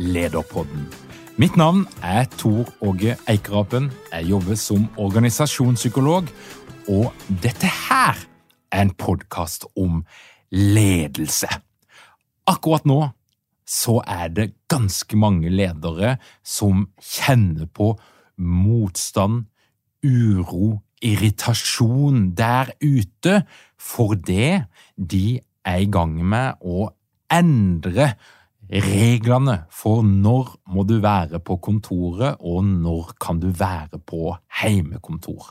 Lederpodden. Mitt navn er Tor Åge Eikerapen. Jeg jobber som organisasjonspsykolog, og dette her er en podkast om ledelse. Akkurat nå så er det ganske mange ledere som kjenner på motstand, uro, irritasjon der ute fordi de er i gang med å endre reglene for når må du være på kontoret, og når kan du være på heimekontor.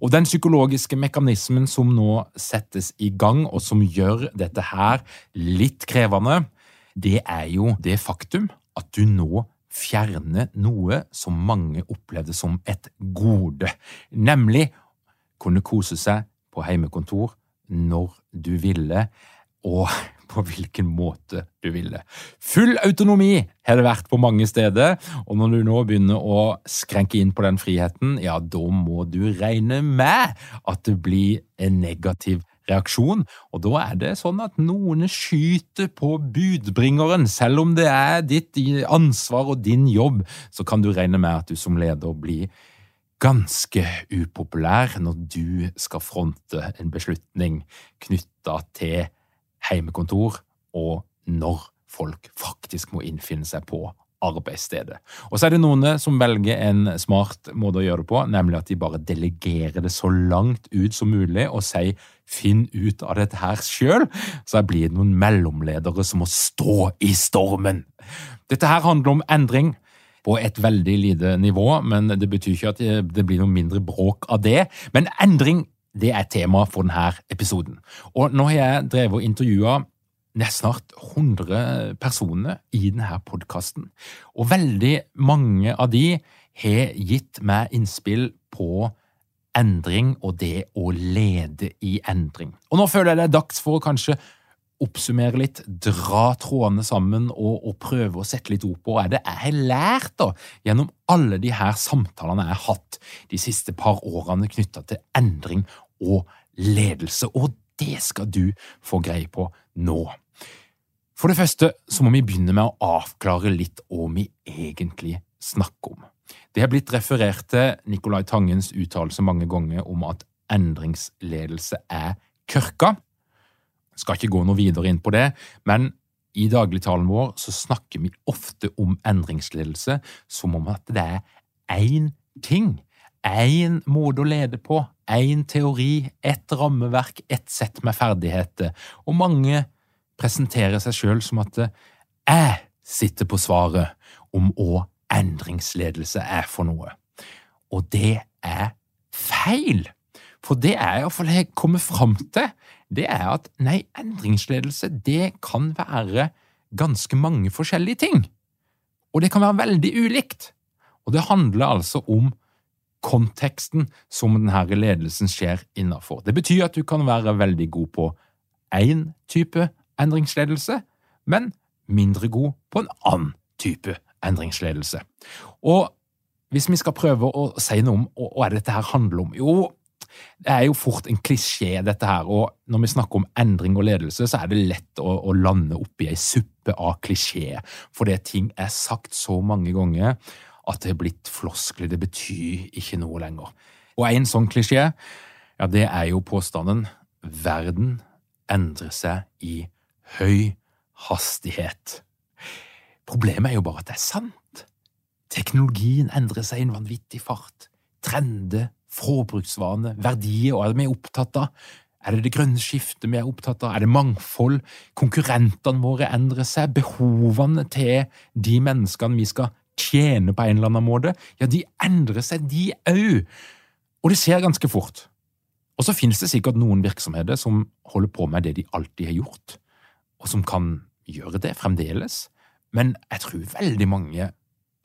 Og Den psykologiske mekanismen som nå settes i gang, og som gjør dette her litt krevende, det er jo det faktum at du nå fjerner noe som mange opplevde som et gode, nemlig kunne kose seg på heimekontor når du ville, og på hvilken måte du ville. Full autonomi har det vært på mange steder, og når du nå begynner å skrenke inn på den friheten, ja, da må du regne med at det blir en negativ reaksjon, og da er det sånn at noen skyter på budbringeren. Selv om det er ditt ansvar og din jobb, så kan du regne med at du som leder blir ganske upopulær når du skal fronte en beslutning knytta til heimekontor, og når folk faktisk må innfinne seg på arbeidsstedet. Og så er det noen som velger en smart måte å gjøre det på, nemlig at de bare delegerer det så langt ut som mulig og sier finn ut av dette her sjøl, så blir det noen mellomledere som må stå i stormen. Dette her handler om endring på et veldig lite nivå, men det betyr ikke at det blir noe mindre bråk av det. Men endring det er tema for denne episoden. Og nå har jeg drevet og intervjua snart 100 personer i denne podkasten, og veldig mange av de har gitt meg innspill på endring og det å lede i endring. Og nå føler jeg det er dags for å kanskje oppsummere litt, dra trådene sammen og, og, prøve å sette litt ord på hva det jeg har lært da, gjennom alle de her samtalene jeg har hatt de siste par årene knytta til endring og ledelse. Og det skal du få greie på nå. For det første så må vi begynne med å avklare litt hva vi egentlig snakker om. Det har blitt referert til Nicolai Tangens uttalelse mange ganger om at endringsledelse er kørka. Skal ikke gå noe videre inn på det, men i dagligtalen vår så snakker vi ofte om endringsledelse som om at det er én ting, én måte å lede på, én teori, ett rammeverk, ett sett med ferdigheter, og mange presenterer seg sjøl som at jeg sitter på svaret om hva endringsledelse er for noe. Og det er feil! For det er iallfall har kommet fram til, det er at nei, endringsledelse det kan være ganske mange forskjellige ting. Og det kan være veldig ulikt. Og det handler altså om konteksten som denne ledelsen skjer innafor. Det betyr at du kan være veldig god på én type endringsledelse, men mindre god på en annen type endringsledelse. Og hvis vi skal prøve å si noe om hva dette her handler om, jo, Det er jo fort en klisjé, dette her, og når vi snakker om endring og ledelse, så er det lett å, å lande oppi ei suppe av klisjé, fordi ting er sagt så mange ganger at det er blitt floskler, det betyr ikke noe lenger. Og en sånn klisjé, ja, det er jo påstanden verden endrer seg i høy hastighet. Problemet er jo bare at det er sant. Teknologien endrer seg i en vanvittig fart. Trender, forbruksvane, verdier, hva er det vi er opptatt av? Er det det grønne skiftet vi er opptatt av? Er det mangfold? Konkurrentene våre endrer seg. Behovene til de menneskene vi skal tjene på en eller annen måte, ja, de endrer seg, de òg. Og det skjer ganske fort. Og så finnes det sikkert noen virksomheter som holder på med det de alltid har gjort, og som kan gjøre det fremdeles. Men jeg tror veldig mange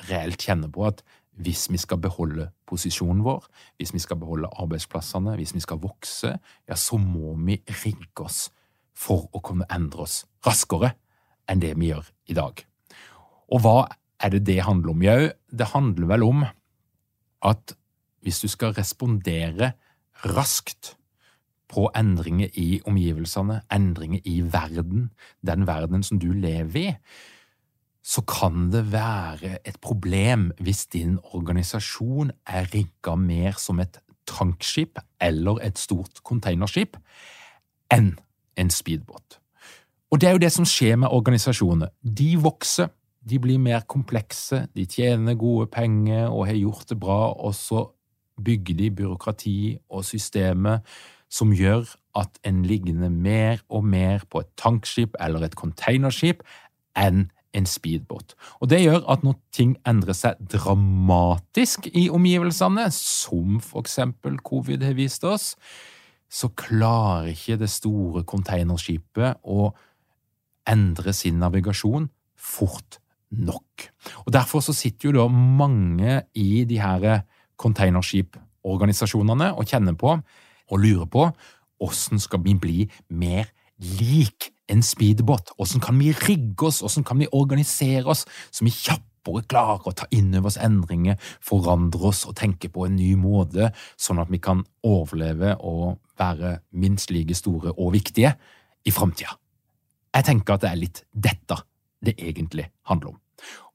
reelt kjenner på at hvis vi skal beholde posisjonen vår, hvis vi skal beholde arbeidsplassene, hvis vi skal vokse, ja, så må vi rigge oss for å kunne endre oss raskere enn det vi gjør i dag. Og hva er det det handler om? Jau, det handler vel om at hvis du skal respondere raskt på endringer i omgivelsene, endringer i verden, den verdenen som du lever i, så kan det være et problem hvis din organisasjon er rigga mer som et tankskip eller et stort containerskip enn en speedbåt. Og det er jo det som skjer med organisasjoner. De vokser, de blir mer komplekse, de tjener gode penger og har gjort det bra, og så bygger de byråkrati og systemet som gjør at en ligner mer og mer på et tankskip eller et containerskip enn en speedbåt. Og Det gjør at når ting endrer seg dramatisk i omgivelsene, som for eksempel covid har vist oss, så klarer ikke det store containerskipet å endre sin navigasjon fort nok. Og Derfor så sitter jo da mange i de her containerskiporganisasjonene og kjenner på og lurer på hvordan skal vi bli mer lik en speedbåt? Hvordan kan vi rigge oss, hvordan kan vi organisere oss så vi kjappere klarer å ta inn over oss endringer, forandre oss og tenke på en ny måte, sånn at vi kan overleve og være minst like store og viktige i framtida? Jeg tenker at det er litt dette det egentlig handler om.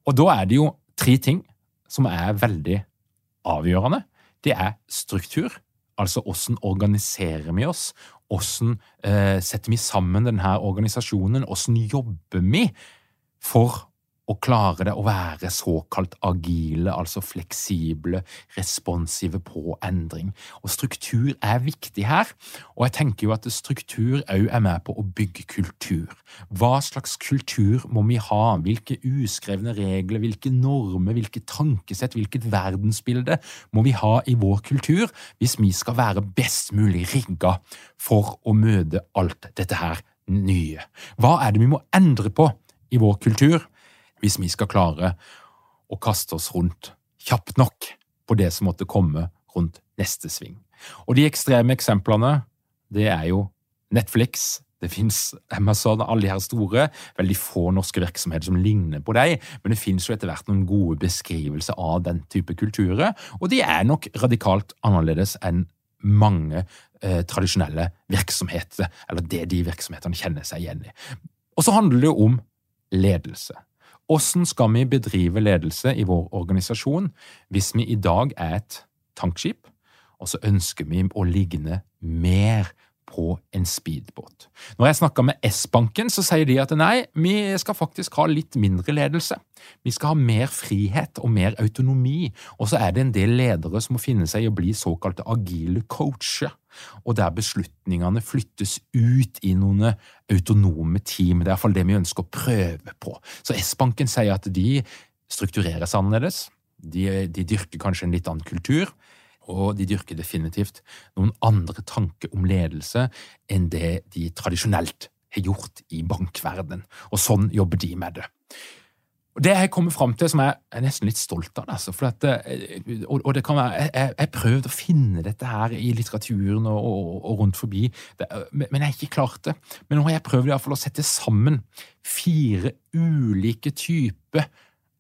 Og da er det jo tre ting som er veldig avgjørende. Det er struktur, altså hvordan organiserer vi oss, hvordan eh, setter vi sammen denne organisasjonen? Hvordan jobber vi for å klare det å være såkalt agile, altså fleksible, responsive på endring. Og struktur er viktig her, og jeg tenker jo at struktur òg er med på å bygge kultur. Hva slags kultur må vi ha? Hvilke uskrevne regler, hvilke normer, hvilke tankesett, hvilket verdensbilde må vi ha i vår kultur hvis vi skal være best mulig rigga for å møte alt dette her nye? Hva er det vi må endre på i vår kultur? Hvis vi skal klare å kaste oss rundt kjapt nok på det som måtte komme rundt neste sving. Og de ekstreme eksemplene, det er jo Netflix, det fins Amazon, alle de her store. Veldig få norske virksomheter som ligner på dem, men det fins jo etter hvert noen gode beskrivelser av den type kulturer, og de er nok radikalt annerledes enn mange eh, tradisjonelle virksomheter, eller det de virksomhetene kjenner seg igjen i. Og så handler det jo om ledelse. Hvordan skal vi bedrive ledelse i vår organisasjon hvis vi i dag er et tankskip, og så ønsker vi å ligne mer på en speedbåt. Når jeg snakker med S-banken, så sier de at nei, vi skal faktisk ha litt mindre ledelse. Vi skal ha mer frihet og mer autonomi, og så er det en del ledere som må finne seg i å bli såkalte agile coacher, og der beslutningene flyttes ut i noen autonome team. Det er iallfall det vi ønsker å prøve på. Så S-banken sier at de struktureres annerledes. De, de dyrker kanskje en litt annen kultur og de dyrker definitivt noen andre tanker om ledelse enn det de tradisjonelt har gjort i bankverdenen. Og sånn jobber de med det. Og Det jeg kommer fram til, som jeg er nesten litt stolt av, altså, at, eh, og, det kan være, jeg, har prøvd å finne dette her i litteraturen og, og, og rundt forbi, det, men jeg har ikke klart det. Men nå har jeg prøvd i fall å sette sammen fire ulike typer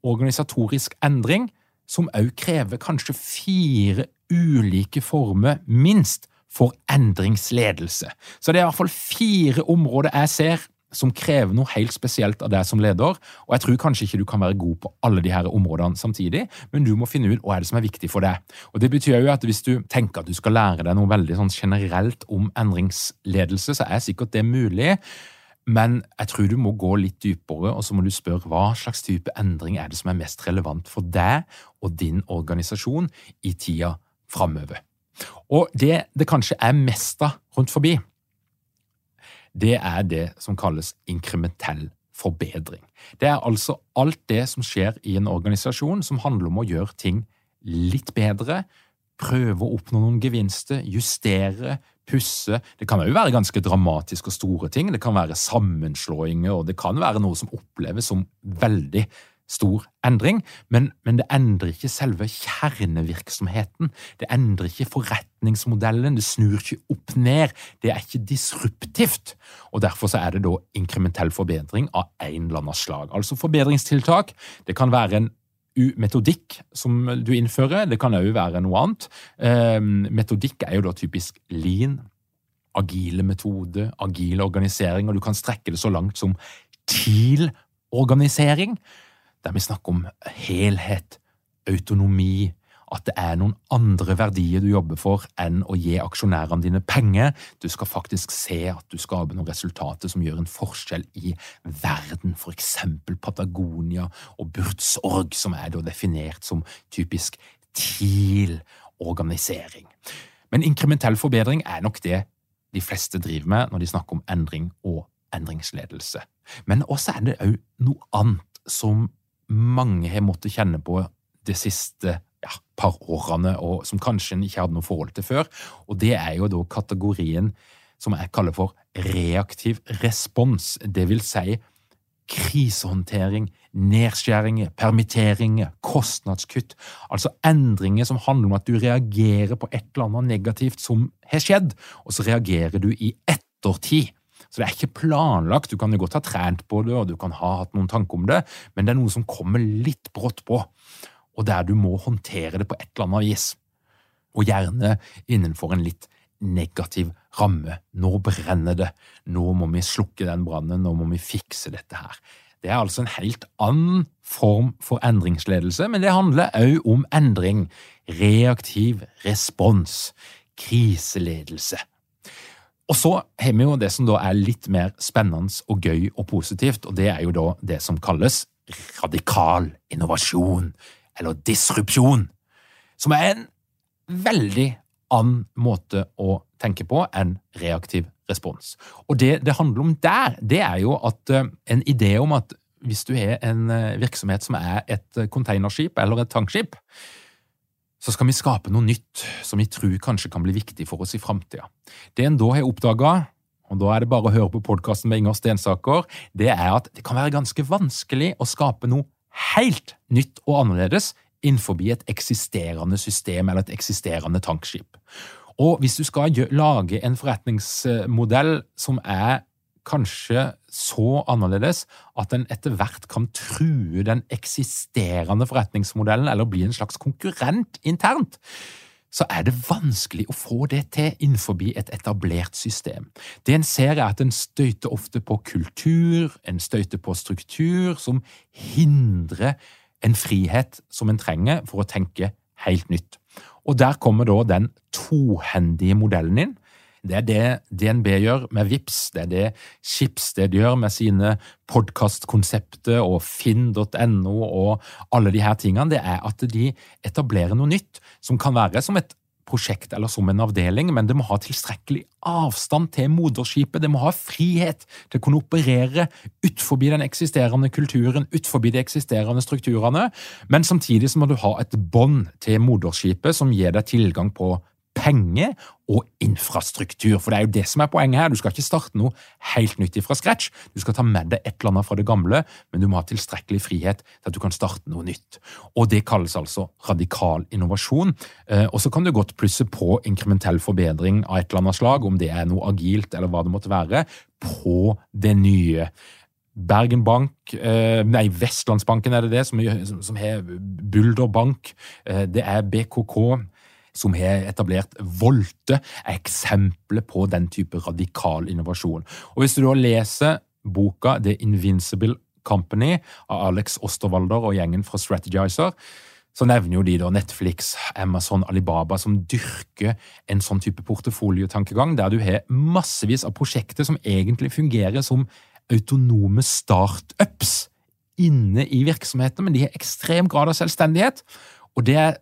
organisatorisk endring, som òg krever kanskje fire ulike former, minst, for endringsledelse. Så det er i hvert fall fire områder jeg ser som krever noe helt spesielt av deg som leder, og jeg tror kanskje ikke du kan være god på alle de her områdene samtidig, men du må finne ut hva er det som er viktig for deg. Og Det betyr jo at hvis du tenker at du skal lære deg noe veldig sånn generelt om endringsledelse, så er sikkert det mulig, men jeg tror du må gå litt dypere, og så må du spørre hva slags type endring er det som er mest relevant for deg og din organisasjon i tida framover. Og det det kanskje er mest av rundt forbi, det er det som kalles inkrementell forbedring. Det er altså alt det som skjer i en organisasjon som handler om å gjøre ting litt bedre, prøve å oppnå noen gevinster, justere, pusse. Det kan jo være ganske dramatiske og store ting. Det kan være sammenslåinger, og det kan være noe som oppleves som veldig stor endring, men, men, det endrer ikke selve kjernevirksomheten. Det endrer ikke forretningsmodellen, det snur ikke opp ned. Det er ikke disruptivt. Og Derfor er det da inkrementell forbedring av en eller annen slag. Altså forbedringstiltak. Det kan være en metodikk som du innfører, det kan òg være noe annet. Eh, metodikk er jo da typisk lean, agile metode, agil organisering, og du kan strekke det så langt som TIL-organisering der vi snakker om helhet, autonomi, at det er noen andre verdier du jobber for enn å gi aksjonærene dine penger. Du skal faktisk se at du skaper noen resultater som gjør en forskjell i verden, for eksempel Patagonia og Burtsorg, som er definert som typisk TIL-organisering. Men inkrementell forbedring er nok det de fleste driver med når de snakker om endring og endringsledelse. Men også er det òg noe annet som mange har måttet kjenne på de siste ja, par årene, og som kanskje en ikke hadde noe forhold til før. Og det er jo da kategorien som jeg kaller for reaktiv respons. Det vil si krisehåndtering, nedskjæringer, permitteringer, kostnadskutt. Altså endringer som handler om at du reagerer på et eller annet negativt som har skjedd, og så reagerer du i ettertid. Så det er ikke planlagt. Du kan jo godt ha trent på det, og du kan ha hatt noen tanker om det, men det er noe som kommer litt brått på, og der du må håndtere det på et eller annet vis. Og gjerne innenfor en litt negativ ramme. Nå brenner det, nå må vi slukke den brannen, nå må vi fikse dette her. Det er altså en helt annen form for endringsledelse, men det handler òg om endring. Reaktiv respons, kriseledelse. Og så har vi jo det som da er litt mer spennende og gøy og positivt, og det er jo da det som kalles radikal innovasjon, eller disrupsjon, som er en veldig annen måte å tenke på enn reaktiv respons. Og det det handler om der, det er jo at eh, en idé om at hvis du har en eh, virksomhet som er et containerskip eller et tankskip, så skal vi skape noe nytt som vi tror kanskje kan bli viktig for oss i framtida. Det en da har oppdaga, og da er det bare å høre på podkasten med Inger Stensaker, det er at det kan være ganske vanskelig å skape noe helt nytt og annerledes innenfor et eksisterende system eller et eksisterende tankskip. Og hvis du skal lage en forretningsmodell som er kanskje så annerledes at den etter hvert kan true den eksisterende forretningsmodellen eller bli en slags konkurrent internt, så er det vanskelig å få det til innenfor et etablert system. Det en ser, er at en støyter ofte på kultur, en støyter på struktur, som hindrer en frihet som en trenger for å tenke helt nytt. Og der kommer da den tohendige modellen inn, det er det DNB gjør med VIPS, det er det Skipsted gjør med sine podkastkonsepter og finn.no og alle de her tingene. Det er at de etablerer noe nytt, som kan være som et prosjekt eller som en avdeling, men det må ha tilstrekkelig avstand til moderskipet. Det må ha frihet til å kunne operere utenfor den eksisterende kulturen, utenfor de eksisterende strukturene, men samtidig så må du ha et bånd til moderskipet som gir deg tilgang på penger og infrastruktur. For det er jo det som er poenget her. Du skal ikke starte noe helt nytt fra scratch. Du skal ta med deg et eller annet fra det gamle, men du må ha tilstrekkelig frihet til at du kan starte noe nytt. Og det kalles altså radikal innovasjon. Eh, og så kan du godt plusse på inkrementell forbedring av et eller annet slag, om det er noe agilt eller hva det måtte være, på det nye. Bergen Bank, eh, nei, Vestlandsbanken er det det, som, som har Bulder Bank. Eh, det er BKK som har etablert Volte, er eksempler på den type radikal innovasjon. Og Hvis du da leser boka The Invincible Company av Alex Osterwalder og gjengen fra Strategizer, så nevner jo de da Netflix, Amazon, Alibaba, som dyrker en sånn type porteføljetankegang, der du har massevis av prosjekter som egentlig fungerer som autonome startups inne i virksomhetene, men de har ekstrem grad av selvstendighet. Og det er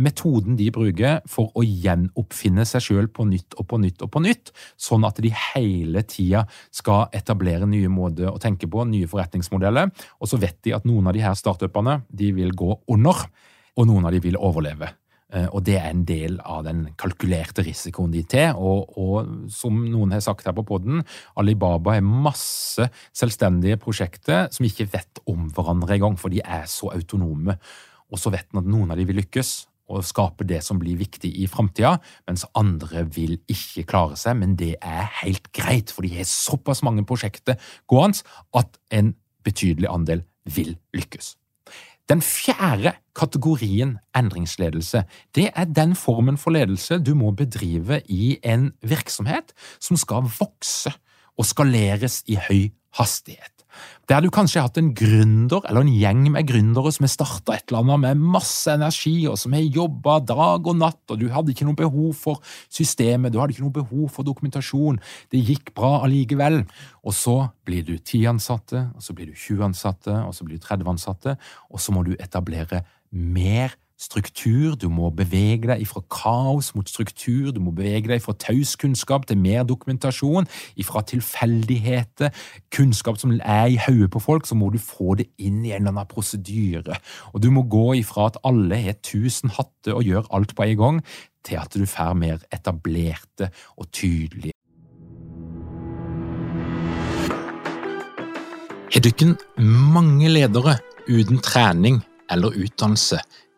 metoden de bruker for å gjenoppfinne seg sjøl på nytt og på nytt og på nytt, sånn at de hele tida skal etablere nye måter å tenke på, nye forretningsmodeller, og så vet de at noen av de her startupene de vil gå under, og noen av de vil overleve. Eh, og det er en del av den kalkulerte risikoen de tar. Og, og, som noen har sagt her på poden, Alibaba har masse selvstendige prosjekter som ikke vet om hverandre engang, for de er så autonome. Og så vet en at noen av de vil lykkes, og skape det som blir viktig i framtida, mens andre vil ikke klare seg. Men det er helt greit, for de har såpass mange prosjekter gående at en betydelig andel vil lykkes. Den fjerde kategorien endringsledelse, det er den formen for ledelse du må bedrive i en virksomhet som skal vokse og skaleres i høy hastighet. Der du kanskje har hatt en gründer eller en gjeng med gründere som har starta et eller annet med masse energi, og som har jobba dag og natt, og du hadde ikke noe behov for systemet, du hadde ikke noe behov for dokumentasjon, det gikk bra allikevel. Og så blir du ti ansatte, og så blir du 20 ansatte, og så blir du 30 ansatte, og så må du etablere mer struktur, du må bevege deg ifra kaos mot struktur, du må bevege deg fra taus kunnskap til mer dokumentasjon, ifra tilfeldigheter, kunnskap som er i hodet på folk, så må du få det inn i en eller annen prosedyre, og du må gå ifra at alle har tusen hatter og gjør alt på en gang, til at du får mer etablerte og tydelige. Har dere mange ledere uten trening eller utdannelse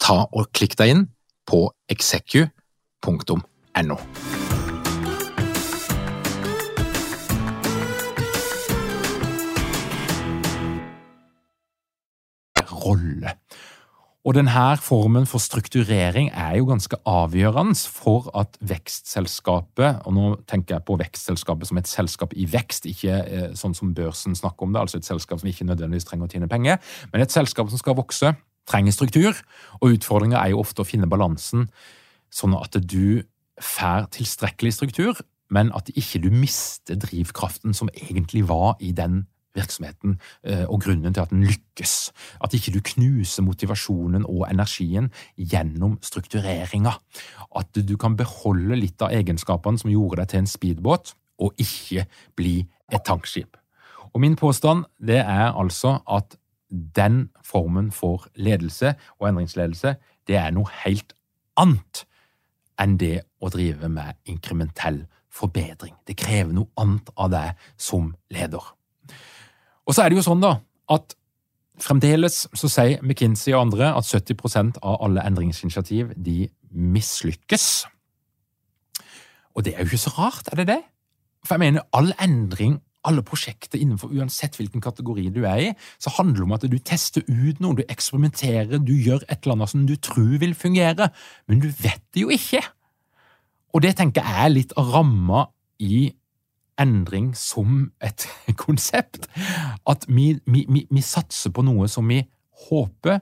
ta og klikk deg inn på execu.no. Rolle. Og denne formen for strukturering er jo ganske avgjørende for at vekstselskapet, og nå tenker jeg på vekstselskapet som et selskap i vekst, ikke eh, sånn som børsen snakker om det, altså et selskap som ikke nødvendigvis trenger å tjene penger, men et selskap som skal vokse, trenger struktur, og utfordringa er jo ofte å finne balansen sånn at du får tilstrekkelig struktur, men at ikke du mister drivkraften som egentlig var i den virksomheten, eh, og grunnen til at den lykkes. At ikke du knuser motivasjonen og energien gjennom struktureringa. At du kan beholde litt av egenskapene som gjorde deg til en speedbåt, og ikke bli et tankskip. Og Min påstand det er altså at den formen for ledelse og endringsledelse, det er noe helt annet enn det å drive med inkrementell forbedring. Det krever noe annet av deg som leder. Og så er det jo sånn da, at fremdeles så sier McKinsey og andre at 70% av alle endringsinitiativ de mislykkes. Og det er jo ikke så rart, er det det? For jeg mener, all endring alle prosjekter innenfor uansett hvilken kategori du er i, så handler det om at du tester ut noe, du eksperimenterer, du gjør et eller annet som du tror vil fungere, men du vet det jo ikke. Og det tenker jeg er litt av ramma i endring som et konsept. At vi, vi, vi, vi satser på noe som vi håper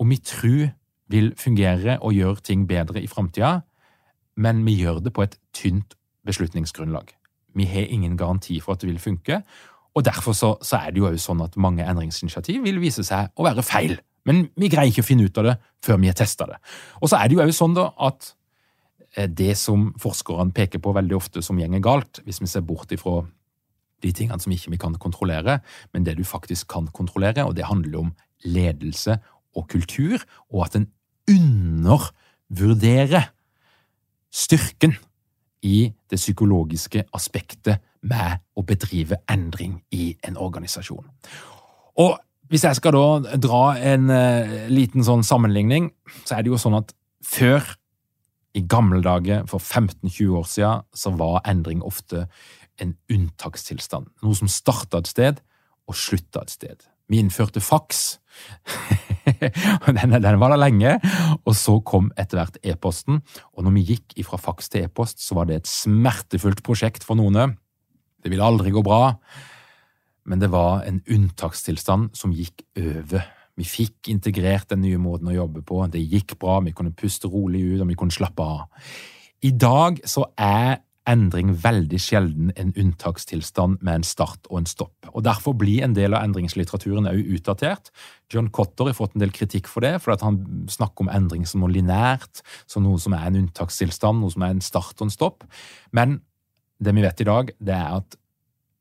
og vi tror vil fungere og gjøre ting bedre i framtida, men vi gjør det på et tynt beslutningsgrunnlag. Vi har ingen garanti for at det vil funke, og derfor så, så er det jo sånn at mange endringsinitiativ vil vise seg å være feil. Men vi greier ikke å finne ut av det før vi har testa det. Og så er det jo også sånn da at eh, det som forskerne peker på veldig ofte som gjenger galt, hvis vi ser bort ifra de tingene som ikke vi kan kontrollere, men det du faktisk kan kontrollere, og det handler om ledelse og kultur, og at en undervurderer styrken i det psykologiske aspektet med å bedrive endring i en organisasjon. Og hvis jeg skal da dra en uh, liten sånn sammenligning, så er det jo sånn at før, i gamle dager, for 15-20 år siden, så var endring ofte en unntakstilstand. Noe som starta et sted og slutta et sted. Vi innførte faks. den, den, var der lenge, og så kom etter hvert e-posten. Og når vi gikk fra faks til e-post, så var det et smertefullt prosjekt for noen. Det ville aldri gå bra, men det var en unntakstilstand som gikk over. Vi fikk integrert den nye måten å jobbe på, det gikk bra, vi kunne puste rolig ut, og vi kunne slappe av. I dag så er endring veldig sjelden en unntakstilstand med en start og en stopp. Og Derfor blir en del av endringslitteraturen også utdatert. John Cotter har fått en del kritikk for det, for han snakker om endring som noe linært, som noe som er en unntakstilstand, noe som er en start og en stopp. Men det vi vet i dag, det er at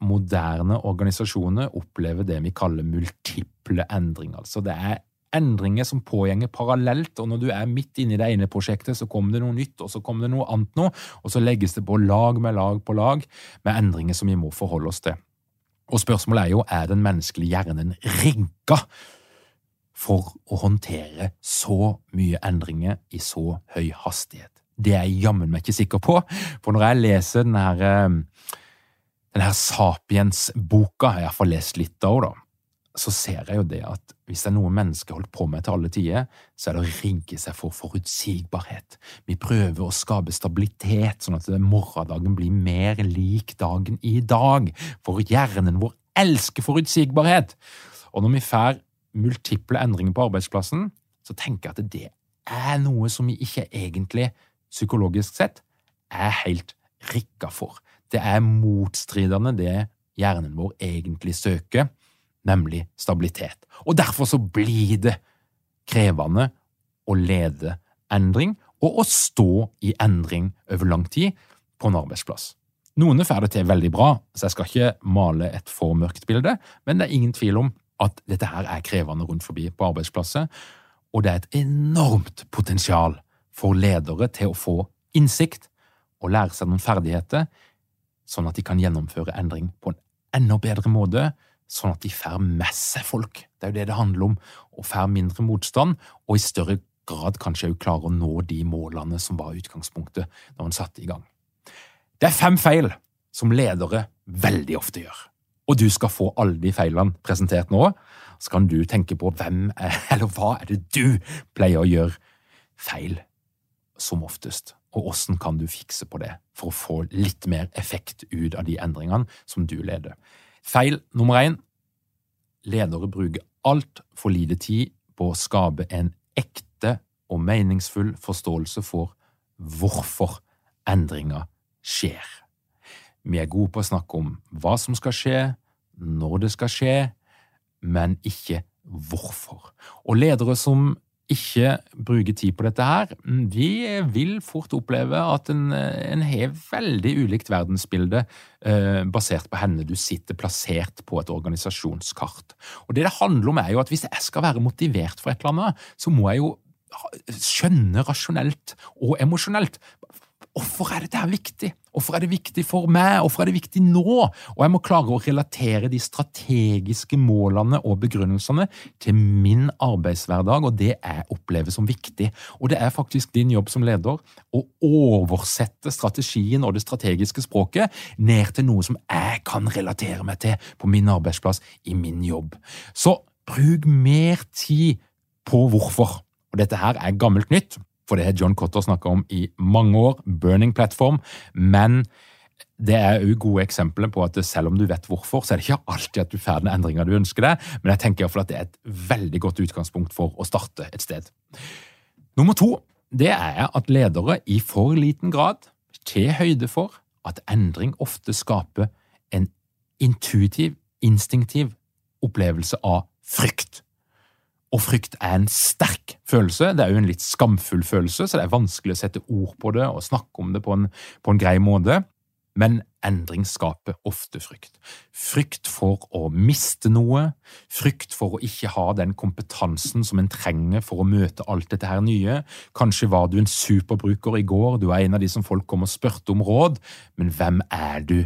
moderne organisasjoner opplever det vi kaller multiple endringer. Altså det er endringer som pågjenger parallelt, og når du er midt inne i det ene prosjektet, så kommer det noe nytt, og så kommer det noe annet nå, og så legges det på lag med lag på lag med endringer som vi må forholde oss til. Og spørsmålet er jo, er den menneskelige hjernen rigga for å håndtere så mye endringer i så høy hastighet? Det er jeg jammen meg ikke sikker på, for når jeg leser denne, eh, denne Sapiens-boka, jeg har iallfall lest litt av henne, så ser jeg jo det at hvis det er noe mennesker holdt på med til alle tider, så er det å rigge seg for forutsigbarhet. Vi prøver å skape stabilitet, sånn at morgendagen blir mer lik dagen i dag, for hjernen vår elsker forutsigbarhet. Og når vi får multiple endringer på arbeidsplassen, så tenker jeg at det er noe som vi ikke egentlig, psykologisk sett, er helt rikka for. Det er motstridende det hjernen vår egentlig søker nemlig stabilitet. Og derfor så blir det krevende å lede endring og å stå i endring over lang tid på en arbeidsplass. Noen får det til veldig bra, så jeg skal ikke male et for mørkt bilde, men det er ingen tvil om at dette her er krevende rundt forbi på arbeidsplasser, og det er et enormt potensial for ledere til å få innsikt og lære seg noen ferdigheter, sånn at de kan gjennomføre endring på en enda bedre måte, sånn at de får med seg folk. Det er jo det det handler om, å får mindre motstand, og i større grad kanskje òg klare å nå de målene som var utgangspunktet når en satte i gang. Det er fem feil som ledere veldig ofte gjør. Og du skal få alle de feilene presentert nå. Så kan du tenke på hvem eller hva er det du pleier å gjøre feil som oftest, og hvordan kan du fikse på det for å få litt mer effekt ut av de endringene som du leder. Feil nummer én ledere bruker altfor lite tid på å skape en ekte og meningsfull forståelse for hvorfor endringer skjer. Vi er gode på å snakke om hva som skal skje, når det skal skje, men ikke hvorfor. Og ledere som ikke bruker tid på dette her, de vil fort oppleve at en, en har veldig ulikt verdensbilde eh, basert på henne du sitter plassert på et organisasjonskart. Og Det det handler om, er jo at hvis jeg skal være motivert for et eller annet, så må jeg jo skjønne rasjonelt og emosjonelt Hvorfor er dette viktig? Hvorfor er det viktig for meg? Hvorfor er det viktig nå? Og jeg må klare å relatere de strategiske målene og begrunnelsene til min arbeidshverdag og det jeg opplever som viktig. Og det er faktisk din jobb som leder å oversette strategien og det strategiske språket ned til noe som jeg kan relatere meg til på min arbeidsplass, i min jobb. Så bruk mer tid på hvorfor. Og dette her er gammelt nytt for det har John Cotter snakka om i mange år, Burning Platform, men det er òg gode eksempler på at selv om du vet hvorfor, så er det ikke alltid at du får den endringa du ønsker deg, men jeg tenker iallfall at det er et veldig godt utgangspunkt for å starte et sted. Nummer to det er at ledere i for liten grad tar høyde for at endring ofte skaper en intuitiv, instinktiv opplevelse av frykt. Og frykt er en sterk følelse. Det er jo en litt skamfull følelse, så det er vanskelig å sette ord på det og snakke om det på en, på en grei måte. men endring skaper ofte frykt. Frykt for å miste noe, frykt for å ikke ha den kompetansen som en trenger for å møte alt dette her nye. Kanskje var du en superbruker i går, du er en av de som folk kom og spurte om råd, men hvem er du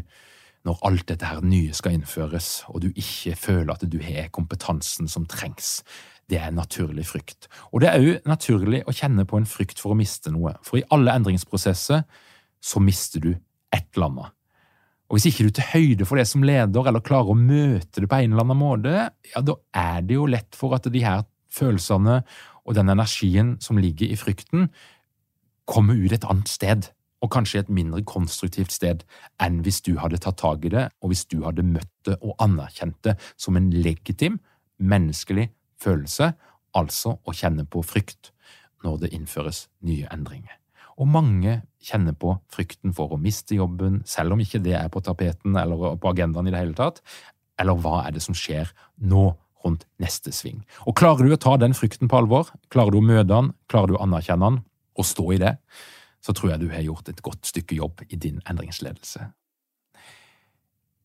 når alt dette her nye skal innføres, og du ikke føler at du har kompetansen som trengs? Det er en naturlig frykt. Og det er òg naturlig å kjenne på en frykt for å miste noe, for i alle endringsprosesser så mister du et eller annet. Og Hvis ikke du tar høyde for det som leder, eller klarer å møte det på en eller annen måte, ja, da er det jo lett for at de her følelsene og den energien som ligger i frykten, kommer ut et annet sted, og kanskje et mindre konstruktivt sted enn hvis du hadde tatt tak i det, og hvis du hadde møtt det og anerkjent det som en legitim, menneskelig følelse, altså å kjenne på frykt når det innføres nye endringer og mange kjenner på frykten for å miste jobben, selv om ikke det er på tapeten eller på agendaen i det hele tatt. Eller hva er det som skjer nå rundt neste sving? Og Klarer du å ta den frykten på alvor, klarer du å møte den, klarer du å anerkjenne den og stå i det, så tror jeg du har gjort et godt stykke jobb i din endringsledelse.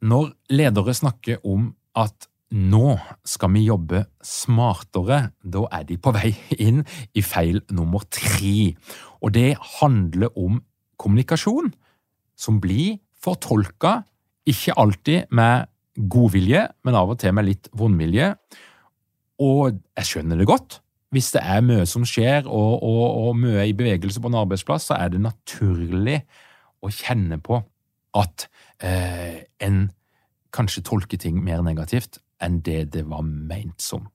Når ledere snakker om at nå skal vi jobbe smartere. Da er de på vei inn i feil nummer tre. Og det handler om kommunikasjon som blir fortolka, ikke alltid med godvilje, men av og til med litt vondvilje. Og jeg skjønner det godt. Hvis det er mye som skjer, og, og, og mye i bevegelse på en arbeidsplass, så er det naturlig å kjenne på at eh, en kanskje tolker ting mer negativt enn det det var meint som.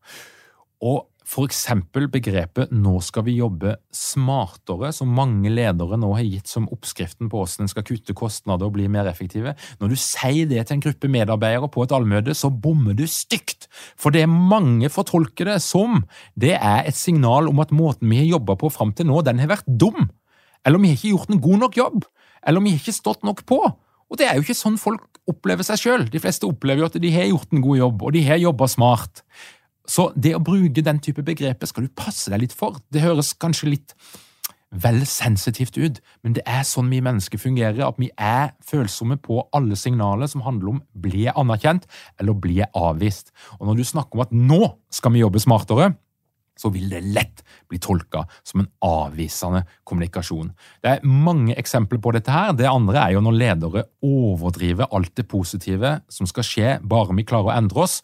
Og for eksempel begrepet nå skal vi jobbe smartere, som mange ledere nå har gitt som oppskriften på hvordan en skal kutte kostnader og bli mer effektive. Når du sier det til en gruppe medarbeidere på et allmøte, så bommer du stygt, for det mange fortolker det som det er et signal om at måten vi har jobba på fram til nå, den har vært dum, eller vi har ikke gjort en god nok jobb, eller vi har ikke stått nok på. Og det er jo ikke sånn folk opplever seg sjøl. De fleste opplever jo at de har gjort en god jobb, og de har jobba smart. Så det å bruke den type begreper skal du passe deg litt for. Det høres kanskje litt vel sensitivt ut, men det er sånn vi mennesker fungerer, at vi er følsomme på alle signaler som handler om blir jeg anerkjent eller blir jeg avvist. Og når du snakker om at nå skal vi jobbe smartere, så vil det lett bli tolka som en avvisende kommunikasjon. Det er mange eksempler på dette. her. Det andre er jo når ledere overdriver alt det positive som skal skje bare vi klarer å endre oss,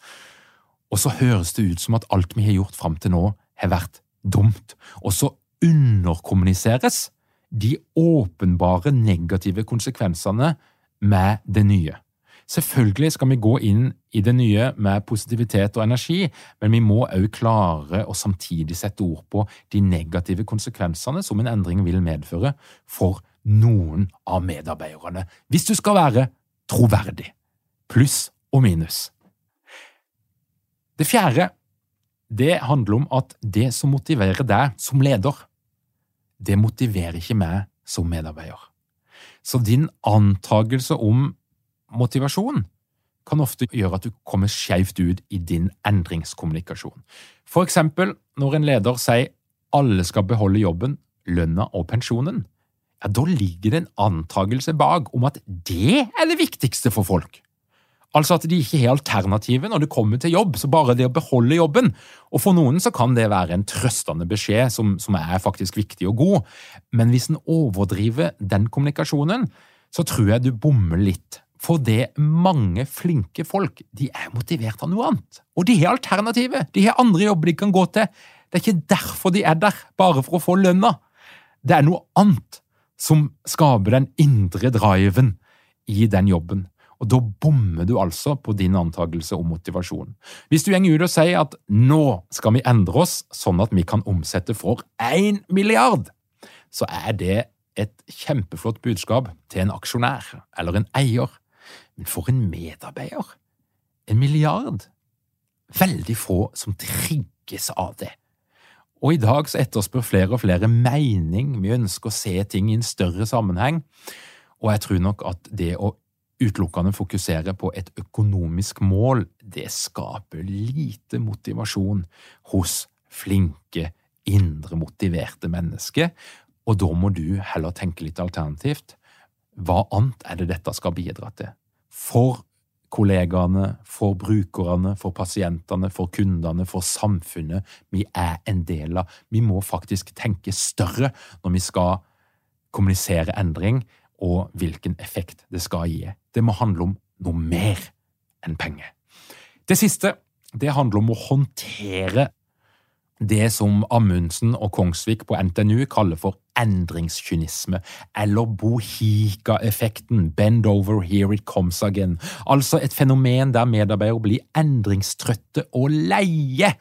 og så høres det ut som at alt vi har gjort fram til nå, har vært dumt. Og så underkommuniseres de åpenbare negative konsekvensene med det nye. Selvfølgelig skal vi gå inn i det nye med positivitet og energi, men vi må òg klare å samtidig sette ord på de negative konsekvensene som en endring vil medføre for noen av medarbeiderne, hvis du skal være troverdig. Pluss og minus. Det fjerde det handler om at det som motiverer deg som leder, det motiverer ikke meg som medarbeider. Så din antagelse om motivasjon kan ofte gjøre at du kommer skjevt ut i din endringskommunikasjon. For eksempel når en leder sier alle skal beholde jobben, lønna og pensjonen, ja, da ligger det en antagelse bak om at det er det viktigste for folk. Altså at de ikke har alternativet når det kommer til jobb, så bare det å beholde jobben. Og for noen så kan det være en trøstende beskjed som, som er faktisk viktig og god, men hvis en overdriver den kommunikasjonen, så tror jeg du bommer litt for det mange flinke folk de er motivert av noe annet. Og de har alternativet. De har andre jobber de kan gå til. Det er ikke derfor de er der, bare for å få lønna. Det er noe annet som skaper den indre driven i den jobben. Og da bommer du altså på din antakelse om motivasjon. Hvis du går ut og sier at nå skal vi endre oss sånn at vi kan omsette for én milliard, så er det et kjempeflott budskap til en aksjonær eller en eier men for en medarbeider! En milliard! Veldig få som trigges av det. Og i dag så etterspør flere og flere mening, vi ønsker å se ting i en større sammenheng, og jeg tror nok at det å utelukkende fokusere på et økonomisk mål, det skaper lite motivasjon hos flinke, indre motiverte mennesker, og da må du heller tenke litt alternativt. hva annet er det dette skal bidra til? For kollegaene, for brukerne, for pasientene, for kundene, for samfunnet vi er en del av. Vi må faktisk tenke større når vi skal kommunisere endring, og hvilken effekt det skal gi. Det må handle om noe mer enn penger. Det siste det handler om å håndtere det som Amundsen og Kongsvik på NTNU kaller for endringskynisme, eller bohika-effekten, bend over, here it comes again, altså et fenomen der medarbeidere blir endringstrøtte og leie.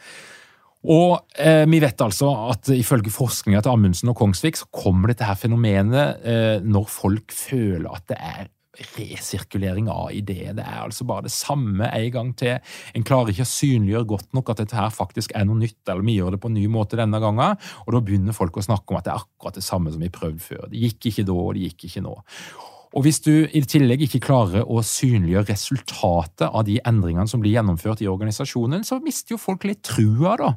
Og eh, vi vet altså at ifølge forskninga til Amundsen og Kongsvik så kommer dette her fenomenet eh, når folk føler at det er resirkulering av ideer. Det er altså bare det samme en gang til. En klarer ikke å synliggjøre godt nok at dette her faktisk er noe nytt, eller vi gjør det på en ny måte denne gangen, og da begynner folk å snakke om at det er akkurat det samme som vi prøvde før. Det gikk ikke da, og det gikk ikke nå. Og Hvis du i tillegg ikke klarer å synliggjøre resultatet av de endringene som blir gjennomført i organisasjonen, så mister jo folk litt trua, da.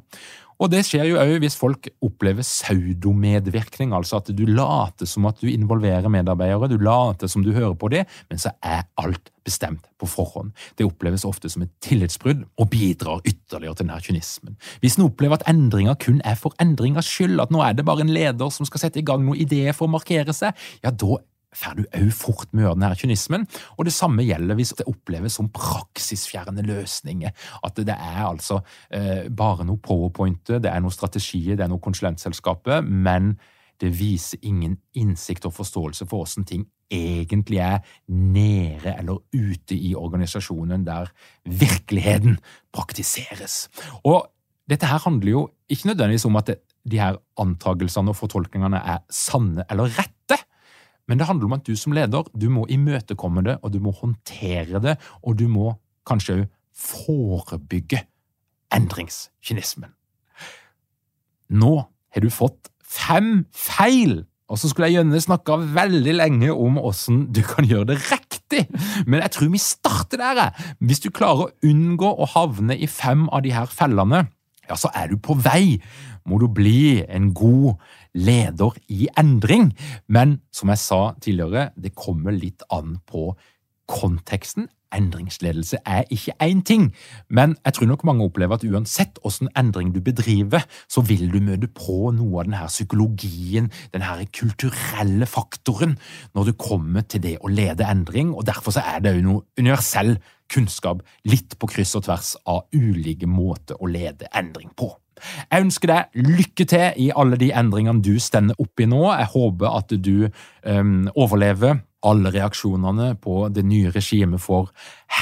Og det skjer jo òg hvis folk opplever pseudomedvirkning, altså at du later som at du involverer medarbeidere, du later som du hører på dem, men så er alt bestemt på forhånd. Det oppleves ofte som et tillitsbrudd og bidrar ytterligere til denne kynismen. Hvis en opplever at endringer kun er for endringers skyld, at nå er det bare en leder som skal sette i gang noen ideer for å markere seg, ja, da får du òg fort med denne kynismen. Og det samme gjelder hvis det oppleves som praksisfjerne løsninger. At det er altså eh, bare noe powerpointer, det er noen strategier, det er noe konsulentselskapet, men det viser ingen innsikt og forståelse for hvordan ting egentlig er nede eller ute i organisasjonen, der virkeligheten praktiseres. Og dette her handler jo ikke nødvendigvis om at det, de her antagelsene og fortolkningene er sanne eller rette, men det handler om at du som leder du må imøtekomme det, og du må håndtere det, og du må kanskje òg forebygge endringskynismen. Nå har du fått fem feil, og så skulle jeg gjerne snakka veldig lenge om åssen du kan gjøre det riktig, men jeg tror vi starter der. Hvis du klarer å unngå å havne i fem av de her fellene, ja, så er du på vei må du bli en god leder i endring. Men som jeg sa tidligere, det kommer litt an på konteksten. Endringsledelse er ikke én ting, men jeg tror nok mange opplever at uansett hvilken endring du bedriver, så vil du møte på noe av denne psykologien, denne kulturelle faktoren, når du kommer til det å lede endring, og derfor er det jo noe universell kunnskap, litt på kryss og tvers av ulike måter å lede endring på. Jeg ønsker deg lykke til i alle de endringene du stender oppi nå. Jeg håper at du øhm, overlever alle reaksjonene på det nye regimet for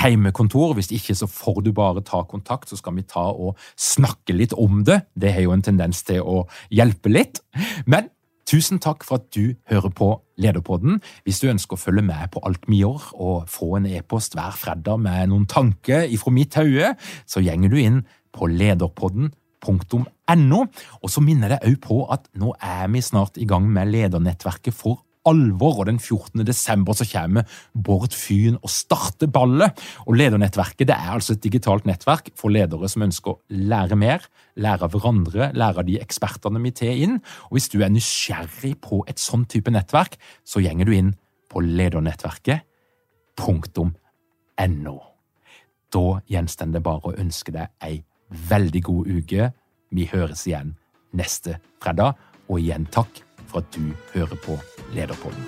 heimekontor. Hvis ikke så får du bare ta kontakt, så skal vi ta og snakke litt om det. Det har jo en tendens til å hjelpe litt. Men Tusen takk for at du hører på Lederpodden. Hvis du ønsker å følge med på alt vi gjør, og få en e-post hver fredag med noen tanker ifra mitt hode, så gjenger du inn på lederpodden .no. Og så minner jeg òg på at nå er vi snart i gang med Ledernettverket for alvor, og den 14. desember så kommer Bård Fyn og starter ballet. Og Ledernettverket det er altså et digitalt nettverk for ledere som ønsker å lære mer, lære av hverandre, lære av de ekspertene vi tar inn. Og hvis du er nysgjerrig på et sånn type nettverk, så gjenger du inn på ledernettverket.no. Da gjenstår det bare å ønske deg ei veldig god uke. Vi høres igjen neste fredag, og igjen takk for at du hører på Lederpodden.